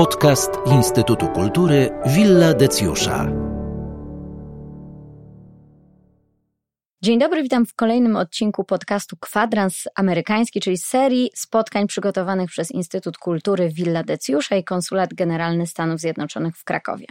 Podcast Instytutu Kultury Villa Decjusza. Dzień dobry, witam w kolejnym odcinku podcastu Kwadrans Amerykański, czyli serii spotkań przygotowanych przez Instytut Kultury Villa Decjusza i Konsulat Generalny Stanów Zjednoczonych w Krakowie.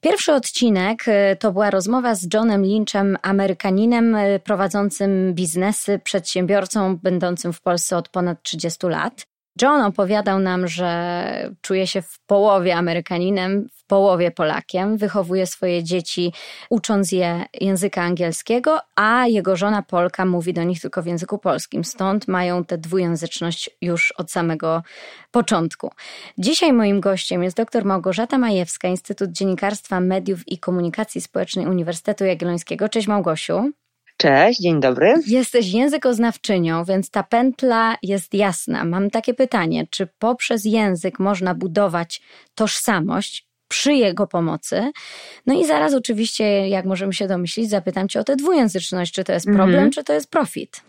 Pierwszy odcinek y, to była rozmowa z Johnem Lynchem, Amerykaninem y, prowadzącym biznesy, przedsiębiorcą będącym w Polsce od ponad 30 lat. John opowiadał nam, że czuje się w połowie Amerykaninem, w połowie Polakiem, wychowuje swoje dzieci ucząc je języka angielskiego, a jego żona Polka mówi do nich tylko w języku polskim. Stąd mają tę dwujęzyczność już od samego początku. Dzisiaj moim gościem jest dr Małgorzata Majewska, Instytut Dziennikarstwa, Mediów i Komunikacji Społecznej Uniwersytetu Jagiellońskiego. Cześć Małgosiu. Cześć, dzień dobry. Jesteś językoznawczynią, więc ta pętla jest jasna. Mam takie pytanie, czy poprzez język można budować tożsamość przy jego pomocy? No i zaraz oczywiście, jak możemy się domyślić, zapytam cię o tę dwujęzyczność, czy to jest problem, mhm. czy to jest profit?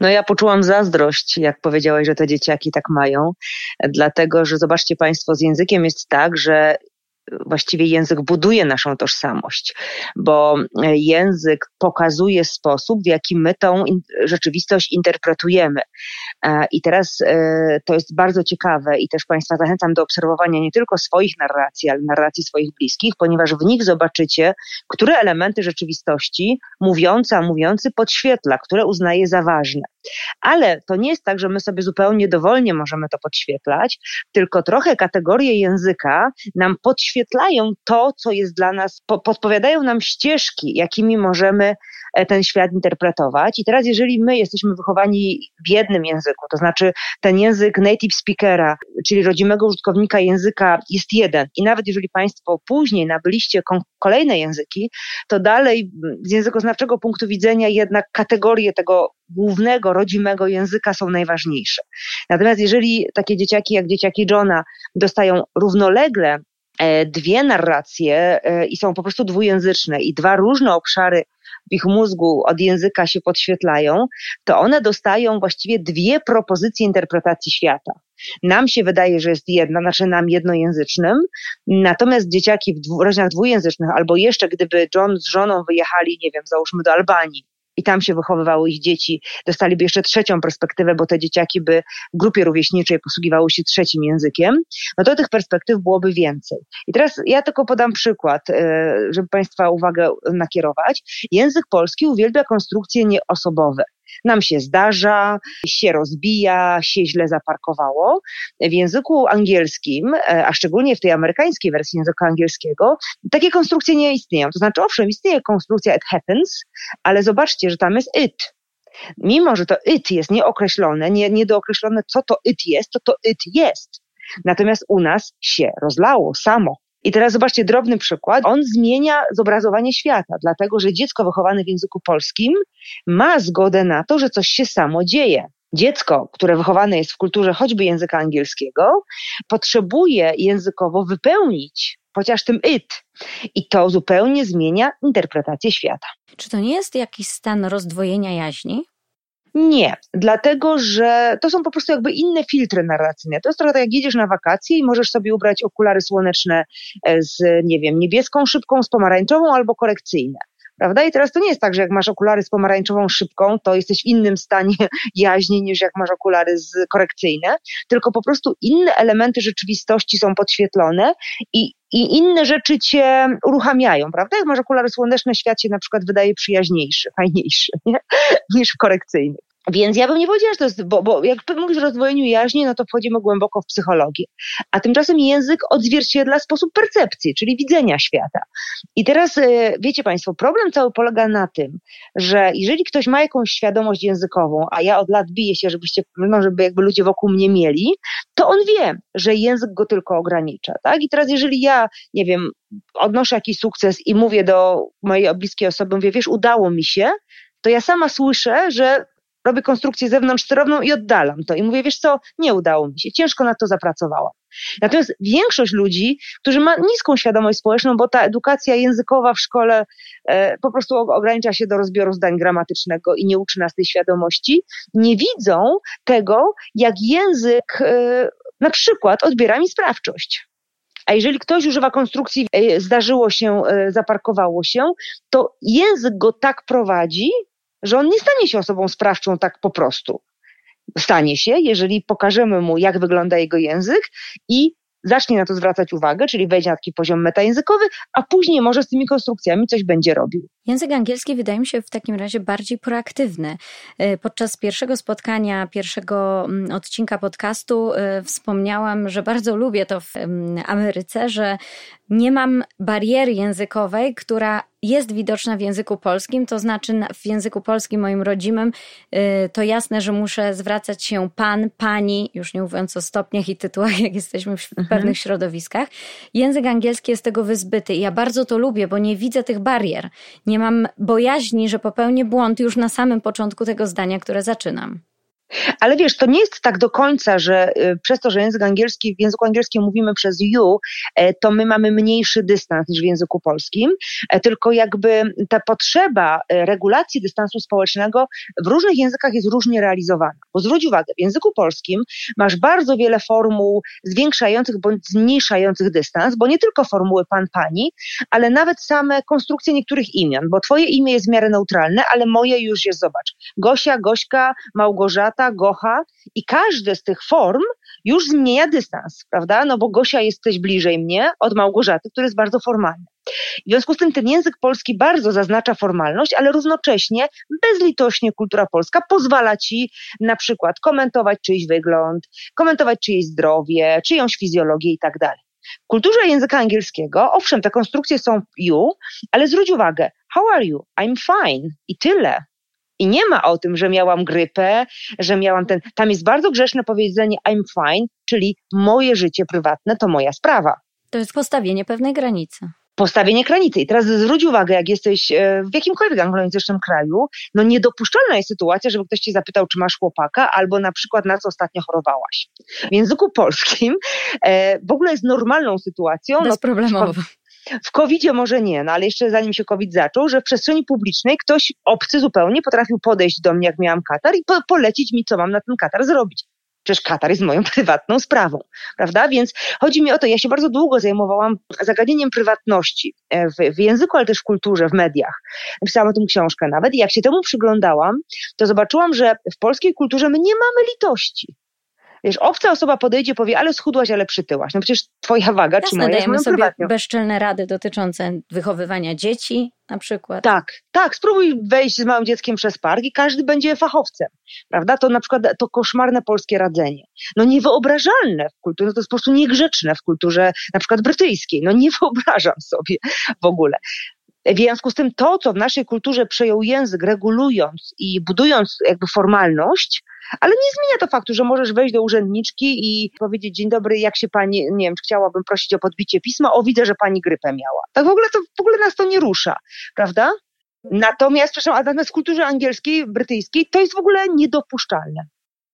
No ja poczułam zazdrość, jak powiedziałaś, że te dzieciaki tak mają, dlatego że zobaczcie Państwo, z językiem jest tak, że właściwie język buduje naszą tożsamość, bo język pokazuje sposób, w jaki my tą rzeczywistość interpretujemy. E, I teraz e, to jest bardzo ciekawe i też Państwa zachęcam do obserwowania nie tylko swoich narracji, ale narracji swoich bliskich, ponieważ w nich zobaczycie, które elementy rzeczywistości mówiąca, mówiący podświetla, które uznaje za ważne. Ale to nie jest tak, że my sobie zupełnie dowolnie możemy to podświetlać, tylko trochę kategorie języka nam podświetlają to, co jest dla nas, po, podpowiadają nam ścieżki, jakimi możemy ten świat interpretować. I teraz, jeżeli my jesteśmy wychowani w jednym języku, to znaczy ten język native speakera, czyli rodzimego użytkownika języka jest jeden, i nawet jeżeli Państwo później nabyliście kolejne języki, to dalej z językoznawczego punktu widzenia jednak kategorie tego głównego, rodzimego języka są najważniejsze. Natomiast jeżeli takie dzieciaki jak dzieciaki Johna dostają równolegle e, dwie narracje e, i są po prostu dwujęzyczne i dwa różne obszary w ich mózgu od języka się podświetlają, to one dostają właściwie dwie propozycje interpretacji świata. Nam się wydaje, że jest jedna, znaczy nam jednojęzycznym, natomiast dzieciaki w rodzinach dwujęzycznych, albo jeszcze gdyby John z żoną wyjechali, nie wiem, załóżmy do Albanii, i tam się wychowywały ich dzieci, dostaliby jeszcze trzecią perspektywę, bo te dzieciaki by w grupie rówieśniczej posługiwały się trzecim językiem, no to tych perspektyw byłoby więcej. I teraz ja tylko podam przykład, e, żeby Państwa uwagę nakierować. Język polski uwielbia konstrukcje nieosobowe nam się zdarza, się rozbija, się źle zaparkowało. W języku angielskim, e, a szczególnie w tej amerykańskiej wersji języka angielskiego, takie konstrukcje nie istnieją. To znaczy, owszem, istnieje konstrukcja it happens, ale zobaczcie, że tam jest it. Mimo, że to it jest nieokreślone, nie, niedookreślone, co to it jest, to to it jest. Natomiast u nas się rozlało samo. I teraz zobaczcie drobny przykład. On zmienia zobrazowanie świata, dlatego że dziecko wychowane w języku polskim ma zgodę na to, że coś się samo dzieje. Dziecko, które wychowane jest w kulturze choćby języka angielskiego, potrzebuje językowo wypełnić chociaż tym it. I to zupełnie zmienia interpretację świata. Czy to nie jest jakiś stan rozdwojenia jaźni? Nie, dlatego że to są po prostu jakby inne filtry narracyjne. To jest trochę tak, jak jedziesz na wakacje i możesz sobie ubrać okulary słoneczne e, z, nie wiem, niebieską szybką, z pomarańczową albo korekcyjne. Prawda? I teraz to nie jest tak, że jak masz okulary z pomarańczową szybką, to jesteś w innym stanie jaźni niż jak masz okulary z korekcyjne, tylko po prostu inne elementy rzeczywistości są podświetlone i i inne rzeczy cię uruchamiają, prawda? Jak masz okulary słoneczne, świat się na przykład wydaje przyjaźniejszy, fajniejszy nie? niż w. Więc ja bym nie powiedziała, że to jest, bo, bo jak mówisz o rozdwojeniu jaźni, no to wchodzimy głęboko w psychologię. A tymczasem język odzwierciedla sposób percepcji, czyli widzenia świata. I teraz, e, wiecie Państwo, problem cały polega na tym, że jeżeli ktoś ma jakąś świadomość językową, a ja od lat biję się, żebyście, no, żeby jakby ludzie wokół mnie mieli, to on wie, że język go tylko ogranicza, tak? I teraz jeżeli ja, nie wiem, odnoszę jakiś sukces i mówię do mojej bliskiej osoby, mówię, wiesz, udało mi się, to ja sama słyszę, że robię konstrukcję zewnątrzsterowną i oddalam to. I mówię, wiesz co, nie udało mi się, ciężko na to zapracowałam. Natomiast większość ludzi, którzy ma niską świadomość społeczną, bo ta edukacja językowa w szkole e, po prostu ogranicza się do rozbioru zdań gramatycznego i nie uczy nas tej świadomości, nie widzą tego, jak język e, na przykład odbiera mi sprawczość. A jeżeli ktoś używa konstrukcji, e, zdarzyło się, e, zaparkowało się, to język go tak prowadzi, że on nie stanie się osobą sprawczą tak po prostu. Stanie się, jeżeli pokażemy mu, jak wygląda jego język i zacznie na to zwracać uwagę, czyli wejdzie na taki poziom metajęzykowy, a później może z tymi konstrukcjami coś będzie robił. Język angielski wydaje mi się w takim razie bardziej proaktywny. E, podczas pierwszego spotkania, pierwszego mm, odcinka podcastu e, wspomniałam, że bardzo lubię to w Ameryce, że nie mam bariery językowej, która jest widoczna w języku polskim, to znaczy w języku polskim moim rodzimym y, to jasne, że muszę zwracać się pan, pani, już nie mówiąc o stopniach i tytułach, jak jesteśmy w mhm. pewnych środowiskach. Język angielski jest tego wyzbyty i ja bardzo to lubię, bo nie widzę tych barier. Nie mam bojaźni, że popełnię błąd już na samym początku tego zdania, które zaczynam. Ale wiesz, to nie jest tak do końca, że y, przez to, że język angielski, w języku angielskim mówimy przez you, e, to my mamy mniejszy dystans niż w języku polskim, e, tylko jakby ta potrzeba e, regulacji dystansu społecznego w różnych językach jest różnie realizowana. Bo zwróć uwagę, w języku polskim masz bardzo wiele formuł zwiększających bądź zmniejszających dystans, bo nie tylko formuły pan, pani, ale nawet same konstrukcje niektórych imion, bo twoje imię jest w miarę neutralne, ale moje już jest, zobacz, Gosia, Gośka, Małgorzata, Gocha i każde z tych form już zmienia dystans, prawda? No bo Gosia jesteś bliżej mnie od Małgorzaty, który jest bardzo formalny. W związku z tym ten język polski bardzo zaznacza formalność, ale równocześnie bezlitośnie kultura polska pozwala ci na przykład komentować czyjś wygląd, komentować czyjeś zdrowie, czyjąś fizjologię i tak dalej. W kulturze języka angielskiego, owszem, te konstrukcje są you, ale zwróć uwagę, how are you? I'm fine. I tyle. I nie ma o tym, że miałam grypę, że miałam ten. Tam jest bardzo grzeszne powiedzenie I'm fine, czyli moje życie prywatne to moja sprawa. To jest postawienie pewnej granicy. Postawienie granicy. I teraz zwróć uwagę, jak jesteś e, w jakimkolwiek anglojęzycznym kraju, no niedopuszczalna jest sytuacja, żeby ktoś cię zapytał, czy masz chłopaka, albo na przykład na co ostatnio chorowałaś. W języku polskim e, w ogóle jest normalną sytuacją. No, Bezproblemowo. No, w covid może nie, no ale jeszcze zanim się COVID zaczął, że w przestrzeni publicznej ktoś obcy zupełnie potrafił podejść do mnie, jak miałam katar i po polecić mi, co mam na ten katar zrobić. Przecież Katar jest moją prywatną sprawą, prawda? Więc chodzi mi o to, ja się bardzo długo zajmowałam zagadnieniem prywatności e, w, w, języku, ale też w kulturze, w mediach. Napisałam o tym książkę nawet i jak się temu przyglądałam, to zobaczyłam, że w polskiej kulturze my nie mamy litości. Wiesz, obca osoba podejdzie, powie, ale schudłaś, ale przytyłaś. No przecież twoja waga Jasne, czy moja dajemy jest sobie prywatnią. bezczelne rady dotyczące wychowywania dzieci na przykład. Tak, tak. Spróbuj wejść z małym dzieckiem przez park i każdy będzie fachowcem. Prawda? To na przykład to koszmarne polskie radzenie. No niewyobrażalne w kulturze, no to jest po prostu niegrzeczne w kulturze na przykład brytyjskiej. No nie wyobrażam sobie w ogóle. W związku z tym to, co w naszej kulturze przejął język, regulując i budując jakby formalność, ale nie zmienia to faktu, że możesz wejść do urzędniczki i powiedzieć, dzień dobry, jak się pani, nie wiem, chciałabym prosić o podbicie pisma, o widzę, że pani grypę miała. Tak w ogóle to, w ogóle nas to nie rusza, prawda? Natomiast, przepraszam, natomiast w kulturze angielskiej, brytyjskiej to jest w ogóle niedopuszczalne.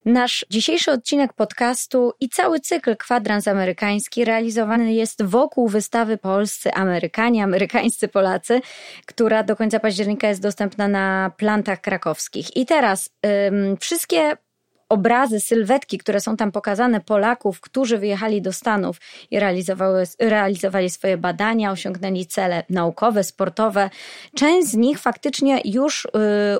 Nasz dzisiejszy odcinek podcastu i cały cykl kwadrans amerykański realizowany jest wokół wystawy Polscy Amerykanie, Amerykańscy Polacy, która do końca października jest dostępna na plantach krakowskich. I teraz ym, wszystkie obrazy, sylwetki, które są tam pokazane Polaków, którzy wyjechali do Stanów i realizowały, realizowali swoje badania, osiągnęli cele naukowe, sportowe. Część z nich faktycznie już y,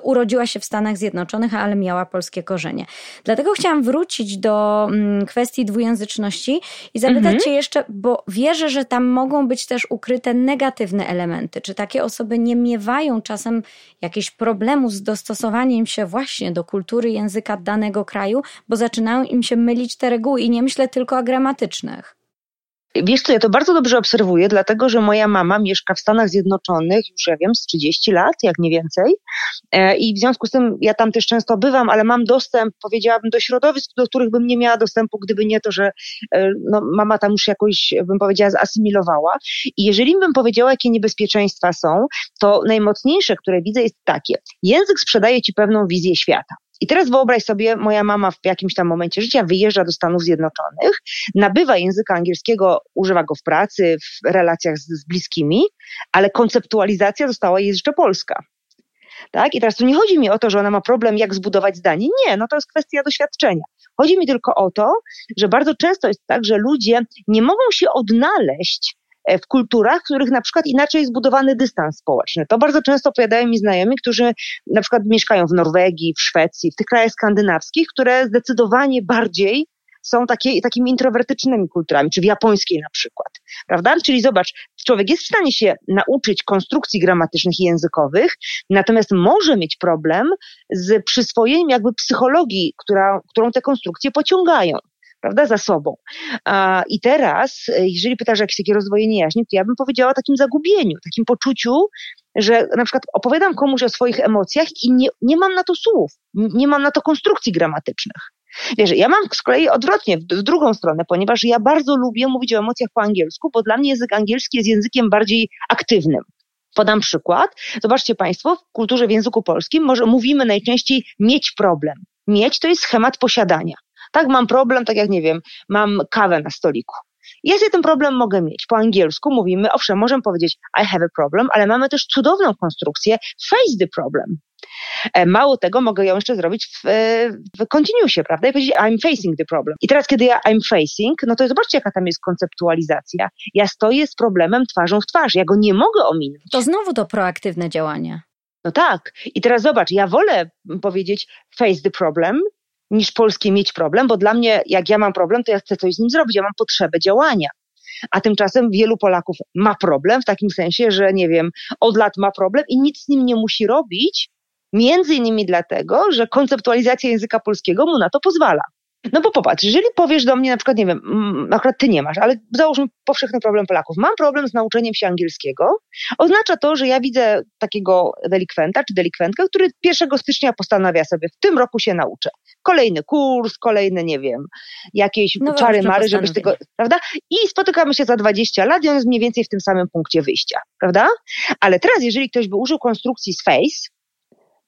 urodziła się w Stanach Zjednoczonych, ale miała polskie korzenie. Dlatego chciałam wrócić do mm, kwestii dwujęzyczności i zapytać mhm. Cię jeszcze, bo wierzę, że tam mogą być też ukryte negatywne elementy. Czy takie osoby nie miewają czasem jakiegoś problemu z dostosowaniem się właśnie do kultury języka danego kraju? Kraju, bo zaczynają im się mylić te reguły i nie myślę tylko o gramatycznych. Wiesz co, ja to bardzo dobrze obserwuję, dlatego że moja mama mieszka w Stanach Zjednoczonych już, ja wiem, z 30 lat, jak nie więcej. E, I w związku z tym ja tam też często bywam, ale mam dostęp, powiedziałabym, do środowisk, do których bym nie miała dostępu, gdyby nie to, że e, no, mama tam już jakoś, bym powiedziała, zasymilowała. I jeżeli bym powiedziała, jakie niebezpieczeństwa są, to najmocniejsze, które widzę, jest takie. Język sprzedaje ci pewną wizję świata. I teraz wyobraź sobie, moja mama w jakimś tam momencie życia wyjeżdża do Stanów Zjednoczonych, nabywa języka angielskiego, używa go w pracy, w relacjach z, z bliskimi, ale konceptualizacja została jej jeszcze polska. Tak? I teraz tu nie chodzi mi o to, że ona ma problem, jak zbudować zdanie. Nie, no to jest kwestia doświadczenia. Chodzi mi tylko o to, że bardzo często jest tak, że ludzie nie mogą się odnaleźć w kulturach, w których na przykład inaczej jest zbudowany dystans społeczny. To bardzo często opowiadają mi znajomi, którzy na przykład mieszkają w Norwegii, w Szwecji, w tych krajach skandynawskich, które zdecydowanie bardziej są takie, takimi introwertycznymi kulturami, czy w japońskiej na przykład, prawda? Czyli zobacz, człowiek jest w stanie się nauczyć konstrukcji gramatycznych i językowych, natomiast może mieć problem z przyswojeniem jakby psychologii, która, którą te konstrukcje pociągają prawda, za sobą. I teraz, jeżeli pytasz o jakieś takie rozwojenie jaźni, to ja bym powiedziała o takim zagubieniu, takim poczuciu, że na przykład opowiadam komuś o swoich emocjach i nie, nie mam na to słów, nie mam na to konstrukcji gramatycznych. Wiesz, ja mam z kolei odwrotnie, w drugą stronę, ponieważ ja bardzo lubię mówić o emocjach po angielsku, bo dla mnie język angielski jest językiem bardziej aktywnym. Podam przykład. Zobaczcie Państwo, w kulturze w języku polskim może mówimy najczęściej mieć problem. Mieć to jest schemat posiadania. Tak, mam problem, tak jak nie wiem, mam kawę na stoliku. Ja sobie ten problem mogę mieć. Po angielsku mówimy, owszem, możemy powiedzieć I have a problem, ale mamy też cudowną konstrukcję face the problem. E, mało tego, mogę ją jeszcze zrobić w, w continuusie, prawda? I powiedzieć I'm facing the problem. I teraz, kiedy ja I'm facing, no to zobaczcie, jaka tam jest konceptualizacja. Ja stoję z problemem twarzą w twarz. Ja go nie mogę ominąć. To znowu to proaktywne działanie. No tak. I teraz zobacz, ja wolę powiedzieć face the problem, niż polskie mieć problem, bo dla mnie, jak ja mam problem, to ja chcę coś z nim zrobić, ja mam potrzebę działania. A tymczasem wielu Polaków ma problem w takim sensie, że nie wiem, od lat ma problem i nic z nim nie musi robić, Między innymi dlatego, że konceptualizacja języka polskiego mu na to pozwala. No bo popatrz, jeżeli powiesz do mnie na przykład, nie wiem, mm, akurat ty nie masz, ale załóżmy powszechny problem Polaków. Mam problem z nauczeniem się angielskiego. Oznacza to, że ja widzę takiego delikwenta czy delikwentkę, który 1 stycznia postanawia sobie w tym roku się nauczę. Kolejny kurs, kolejny, nie wiem, jakieś no czary mary, żeby z tego, prawda? I spotykamy się za 20 lat i on jest mniej więcej w tym samym punkcie wyjścia, prawda? Ale teraz, jeżeli ktoś by użył konstrukcji z face,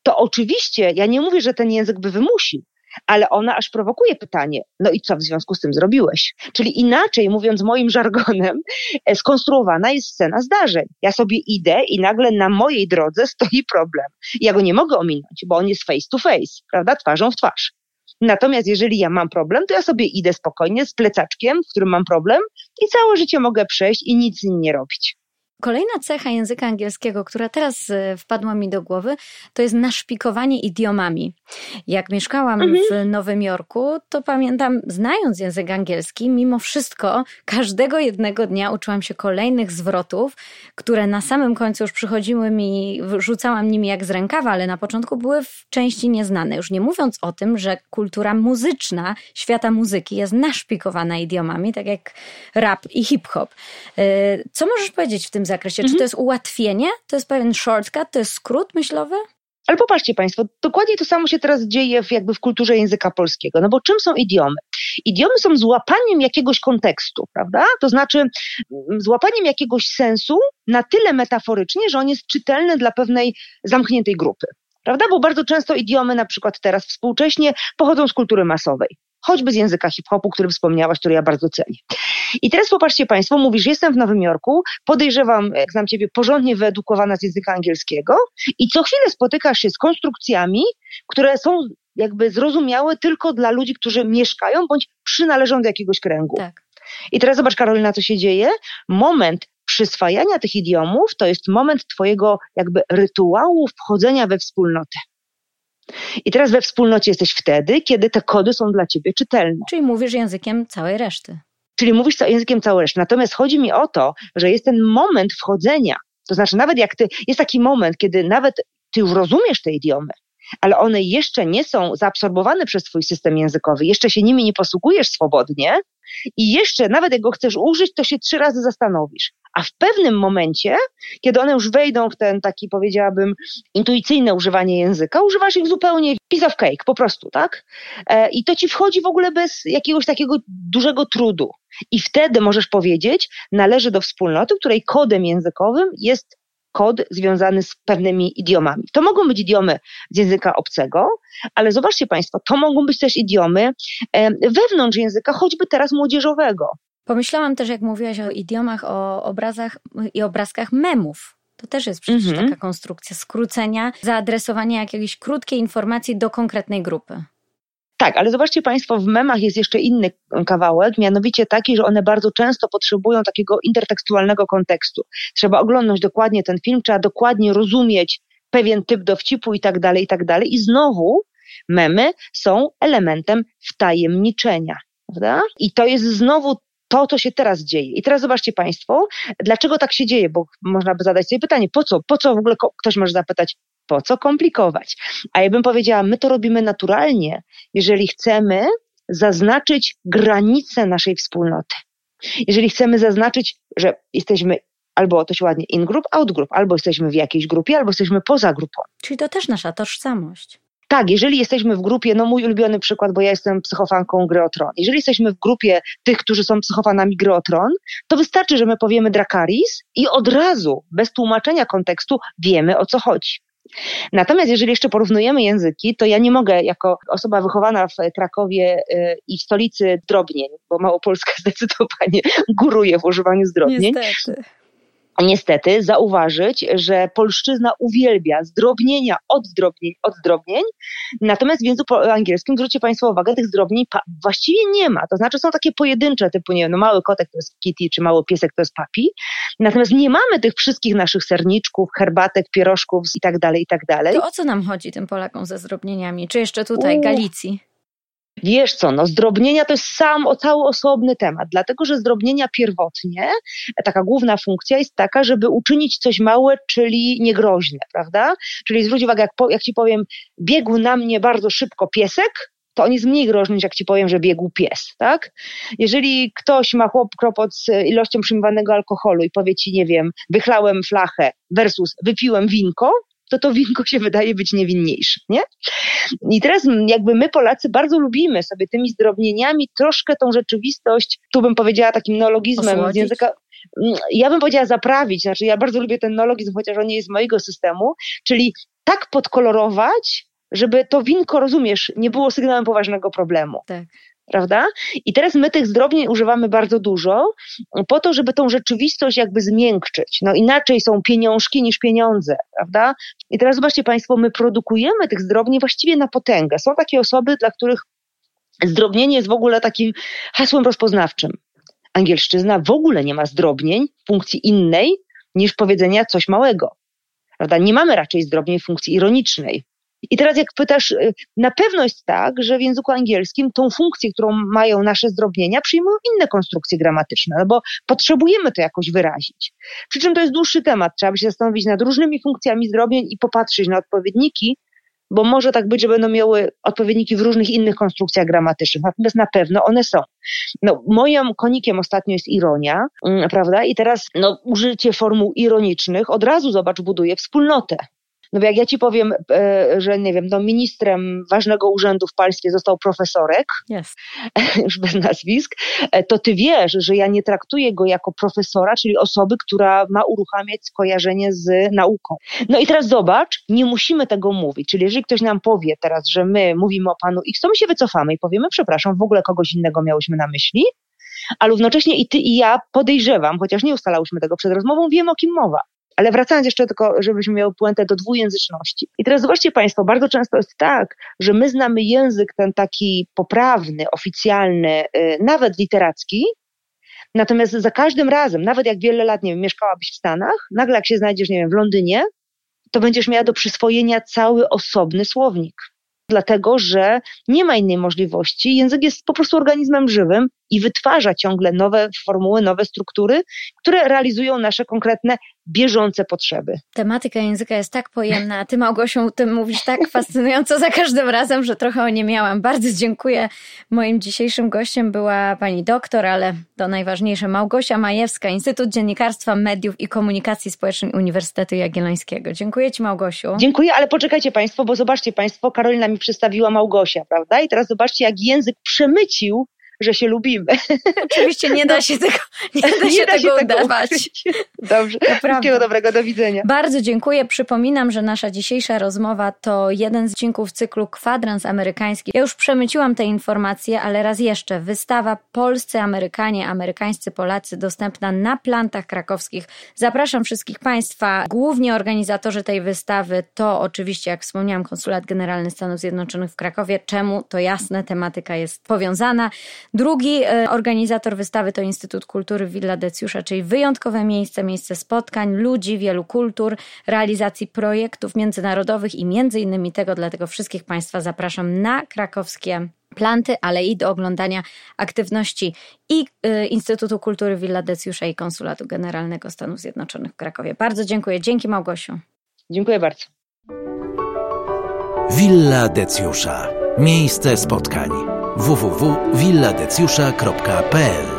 to oczywiście ja nie mówię, że ten język by wymusił, ale ona aż prowokuje pytanie, no i co w związku z tym zrobiłeś? Czyli inaczej, mówiąc moim żargonem, e, skonstruowana jest scena zdarzeń. Ja sobie idę i nagle na mojej drodze stoi problem. Ja go nie mogę ominąć, bo on jest face to face, prawda, twarzą w twarz. Natomiast jeżeli ja mam problem, to ja sobie idę spokojnie z plecaczkiem, w którym mam problem i całe życie mogę przejść i nic z nim nie robić. Kolejna cecha języka angielskiego, która teraz e, wpadła mi do głowy, to jest naszpikowanie idiomami. Jak mieszkałam mhm. w Nowym Jorku, to pamiętam, znając język angielski, mimo wszystko każdego jednego dnia uczyłam się kolejnych zwrotów, które na samym końcu już przychodziły mi, rzucałam nimi jak z rękawa, ale na początku były w części nieznane. Już nie mówiąc o tym, że kultura muzyczna świata muzyki jest naszpikowana idiomami, tak jak rap i hip-hop. E, co możesz powiedzieć w tym zakresie? Mhm. Czy to jest ułatwienie? To jest pewien shortcut? To jest skrót myślowy? Ale popatrzcie Państwo, dokładnie to samo się teraz dzieje w, jakby w kulturze języka polskiego. No bo czym są idiomy? Idiomy są złapaniem jakiegoś kontekstu, prawda? To znaczy mm, złapaniem jakiegoś sensu na tyle metaforycznie, że on jest czytelny dla pewnej zamkniętej grupy. Prawda? Bo bardzo często idiomy, na przykład teraz współcześnie, pochodzą z kultury masowej choćby z języka hip-hopu, który wspomniałaś, który ja bardzo cenię. I teraz popatrzcie Państwo, mówisz, jestem w Nowym Jorku, podejrzewam, jak znam Ciebie, porządnie wyedukowana z języka angielskiego i co chwilę spotykasz się z konstrukcjami, które są jakby zrozumiałe tylko dla ludzi, którzy mieszkają bądź przynależą do jakiegoś kręgu. Tak. I teraz zobacz, Karolina, co się dzieje. Moment przyswajania tych idiomów to jest moment Twojego jakby rytuału wchodzenia we wspólnotę. I teraz we wspólnocie jesteś wtedy, kiedy te kody są dla ciebie czytelne. Czyli mówisz językiem całej reszty. Czyli mówisz językiem całej reszty. Natomiast chodzi mi o to, że jest ten moment wchodzenia. To znaczy, nawet jak ty, jest taki moment, kiedy nawet ty już rozumiesz te idiomy, ale one jeszcze nie są zaabsorbowane przez twój system językowy, jeszcze się nimi nie posługujesz swobodnie i jeszcze nawet jak go chcesz użyć, to się trzy razy zastanowisz. A w pewnym momencie, kiedy one już wejdą w ten taki, powiedziałabym, intuicyjne używanie języka, używasz ich zupełnie piece of cake, po prostu, tak? E, I to ci wchodzi w ogóle bez jakiegoś takiego dużego trudu. I wtedy możesz powiedzieć, należy do wspólnoty, której kodem językowym jest kod związany z pewnymi idiomami. To mogą być idiomy z języka obcego, ale zobaczcie Państwo, to mogą być też idiomy e, wewnątrz języka, choćby teraz młodzieżowego. Pomyślałam też, jak mówiłaś o idiomach, o obrazach i obrazkach memów. To też jest przecież mhm. taka konstrukcja skrócenia, zaadresowania jakiejś krótkiej informacji do konkretnej grupy. Tak, ale zobaczcie Państwo, w memach jest jeszcze inny kawałek, mianowicie taki, że one bardzo często potrzebują takiego intertekstualnego kontekstu. Trzeba oglądać dokładnie ten film, trzeba dokładnie rozumieć pewien typ dowcipu i tak dalej, i tak dalej. I znowu memy są elementem wtajemniczenia. Prawda? I to jest znowu to, co się teraz dzieje. I teraz zobaczcie Państwo, dlaczego tak się dzieje, bo można by zadać sobie pytanie, po co? Po co w ogóle ktoś może zapytać, po co komplikować? A ja bym powiedziała, my to robimy naturalnie, jeżeli chcemy zaznaczyć granice naszej wspólnoty. Jeżeli chcemy zaznaczyć, że jesteśmy albo to się ładnie in group, out group, albo jesteśmy w jakiejś grupie, albo jesteśmy poza grupą. Czyli to też nasza tożsamość. Tak, jeżeli jesteśmy w grupie, no mój ulubiony przykład, bo ja jestem psychofanką gry o tron. Jeżeli jesteśmy w grupie tych, którzy są psychofanami gry o tron, to wystarczy, że my powiemy Drakaris i od razu, bez tłumaczenia kontekstu, wiemy o co chodzi. Natomiast jeżeli jeszcze porównujemy języki, to ja nie mogę jako osoba wychowana w Krakowie y, i w stolicy drobnień, bo Małopolska zdecydowanie góruje w używaniu zdrobnień. Niestety niestety zauważyć, że polszczyzna uwielbia zdrobnienia od zdrobnień, od zdrobnień, natomiast w języku angielskim, zwróćcie Państwo uwagę, tych zdrobnień właściwie nie ma. To znaczy są takie pojedyncze, typu nie wiem, no mały kotek to jest kitty, czy mały piesek to jest papi, natomiast nie mamy tych wszystkich naszych serniczków, herbatek, pierożków i tak dalej, i tak dalej. To o co nam chodzi tym Polakom ze zdrobnieniami? Czy jeszcze tutaj Galicji? Wiesz co, no zdrobnienia to jest sam o cały osobny temat, dlatego że zdrobnienia pierwotnie, taka główna funkcja jest taka, żeby uczynić coś małe, czyli niegroźne, prawda? Czyli zwróć uwagę, jak, po, jak ci powiem, biegł na mnie bardzo szybko piesek, to on jest mniej groźny niż jak ci powiem, że biegł pies, tak? Jeżeli ktoś ma chłop, kropot z ilością przyjmowanego alkoholu i powie ci, nie wiem, wychlałem flachę versus wypiłem winko, to to winko się wydaje być niewinniejsze, nie? I teraz jakby my Polacy bardzo lubimy sobie tymi zdrobnieniami troszkę tą rzeczywistość, tu bym powiedziała takim neologizmem z języka, ja bym powiedziała zaprawić, znaczy ja bardzo lubię ten neologizm, chociaż on nie jest mojego systemu, czyli tak podkolorować, żeby to winko, rozumiesz, nie było sygnałem poważnego problemu. Tak prawda? I teraz my tych zdrobnień używamy bardzo dużo po to, żeby tą rzeczywistość jakby zmiękczyć. No inaczej są pieniążki niż pieniądze, prawda? I teraz zobaczcie Państwo, my produkujemy tych zdrobnień właściwie na potęgę. Są takie osoby, dla których zdrobnienie jest w ogóle takim hasłem rozpoznawczym. Angielszczyzna w ogóle nie ma zdrobnień funkcji innej niż powiedzenia coś małego. Prawda? Nie mamy raczej zdrobnień funkcji ironicznej. I teraz jak pytasz, y, na pewno jest tak, że w języku angielskim tą funkcję, którą mają nasze zdrobnienia, przyjmują inne konstrukcje gramatyczne, no bo potrzebujemy to jakoś wyrazić. Przy czym to jest dłuższy temat, trzeba by się zastanowić nad różnymi funkcjami zdrobień i popatrzeć na odpowiedniki, bo może tak być, że będą miały odpowiedniki w różnych innych konstrukcjach gramatycznych, natomiast na pewno one są. No, moim konikiem ostatnio jest ironia, mm, prawda? I teraz no, użycie formuł ironicznych od razu, zobacz, buduje wspólnotę. No bo jak ja ci powiem, e, że nie wiem, no ministrem ważnego urzędu w państwie został profesorek, yes. już bez nazwisk, e, to ty wiesz, że ja nie traktuję go jako profesora, czyli osoby, która ma uruchamiać skojarzenie z nauką. No i teraz zobacz, nie musimy tego mówić. Czyli jeżeli ktoś nam powie teraz, że my mówimy o panu X, to my się wycofamy i powiemy, przepraszam, w ogóle kogoś innego miałyśmy na myśli, ale równocześnie i ty i ja podejrzewam, chociaż nie ustalałyśmy tego przed rozmową, wiem o kim mowa. Ale wracając jeszcze tylko, żebyśmy miały puentę do dwujęzyczności. I teraz zobaczcie Państwo, bardzo często jest tak, że my znamy język ten taki poprawny, oficjalny, y, nawet literacki, natomiast za każdym razem, nawet jak wiele lat, nie wiem, mieszkałabyś w Stanach, nagle jak się znajdziesz, nie wiem, w Londynie, to będziesz miała do przyswojenia cały osobny słownik dlatego że nie ma innej możliwości. Język jest po prostu organizmem żywym i wytwarza ciągle nowe formuły, nowe struktury, które realizują nasze konkretne, bieżące potrzeby. Tematyka języka jest tak pojemna, a ty Małgosią o tym mówisz tak fascynująco za każdym razem, że trochę o nie miałam. Bardzo dziękuję. Moim dzisiejszym gościem była pani doktor, ale to najważniejsze, Małgosia Majewska, Instytut Dziennikarstwa, Mediów i Komunikacji Społecznej Uniwersytetu Jagiellońskiego. Dziękuję ci Małgosiu. Dziękuję, ale poczekajcie państwo, bo zobaczcie państwo, Karolina mi przedstawiła Małgosia, prawda? I teraz zobaczcie, jak język przemycił że się lubimy. Oczywiście nie da się tego, nie da się, nie da tego się udawać. Tego Dobrze. Wszystkiego dobrego, do widzenia. Bardzo dziękuję. Przypominam, że nasza dzisiejsza rozmowa to jeden z odcinków cyklu Kwadrans Amerykański. Ja już przemyciłam te informacje, ale raz jeszcze. Wystawa Polscy Amerykanie, Amerykańscy Polacy dostępna na plantach krakowskich. Zapraszam wszystkich Państwa. Głównie organizatorzy tej wystawy to oczywiście, jak wspomniałam, Konsulat Generalny Stanów Zjednoczonych w Krakowie. Czemu? To jasne, tematyka jest powiązana. Drugi e, organizator wystawy to Instytut Kultury Villa Decjusza, czyli wyjątkowe miejsce, miejsce spotkań, ludzi, wielu kultur, realizacji projektów międzynarodowych i między innymi tego, dlatego wszystkich Państwa zapraszam na krakowskie planty, ale i do oglądania aktywności i y, Instytutu Kultury Villa Decjusza i Konsulatu Generalnego Stanów Zjednoczonych w Krakowie. Bardzo dziękuję. Dzięki Małgosiu. Dziękuję bardzo. Villa Decjusza. Miejsce spotkań. www.villadecjusza.pl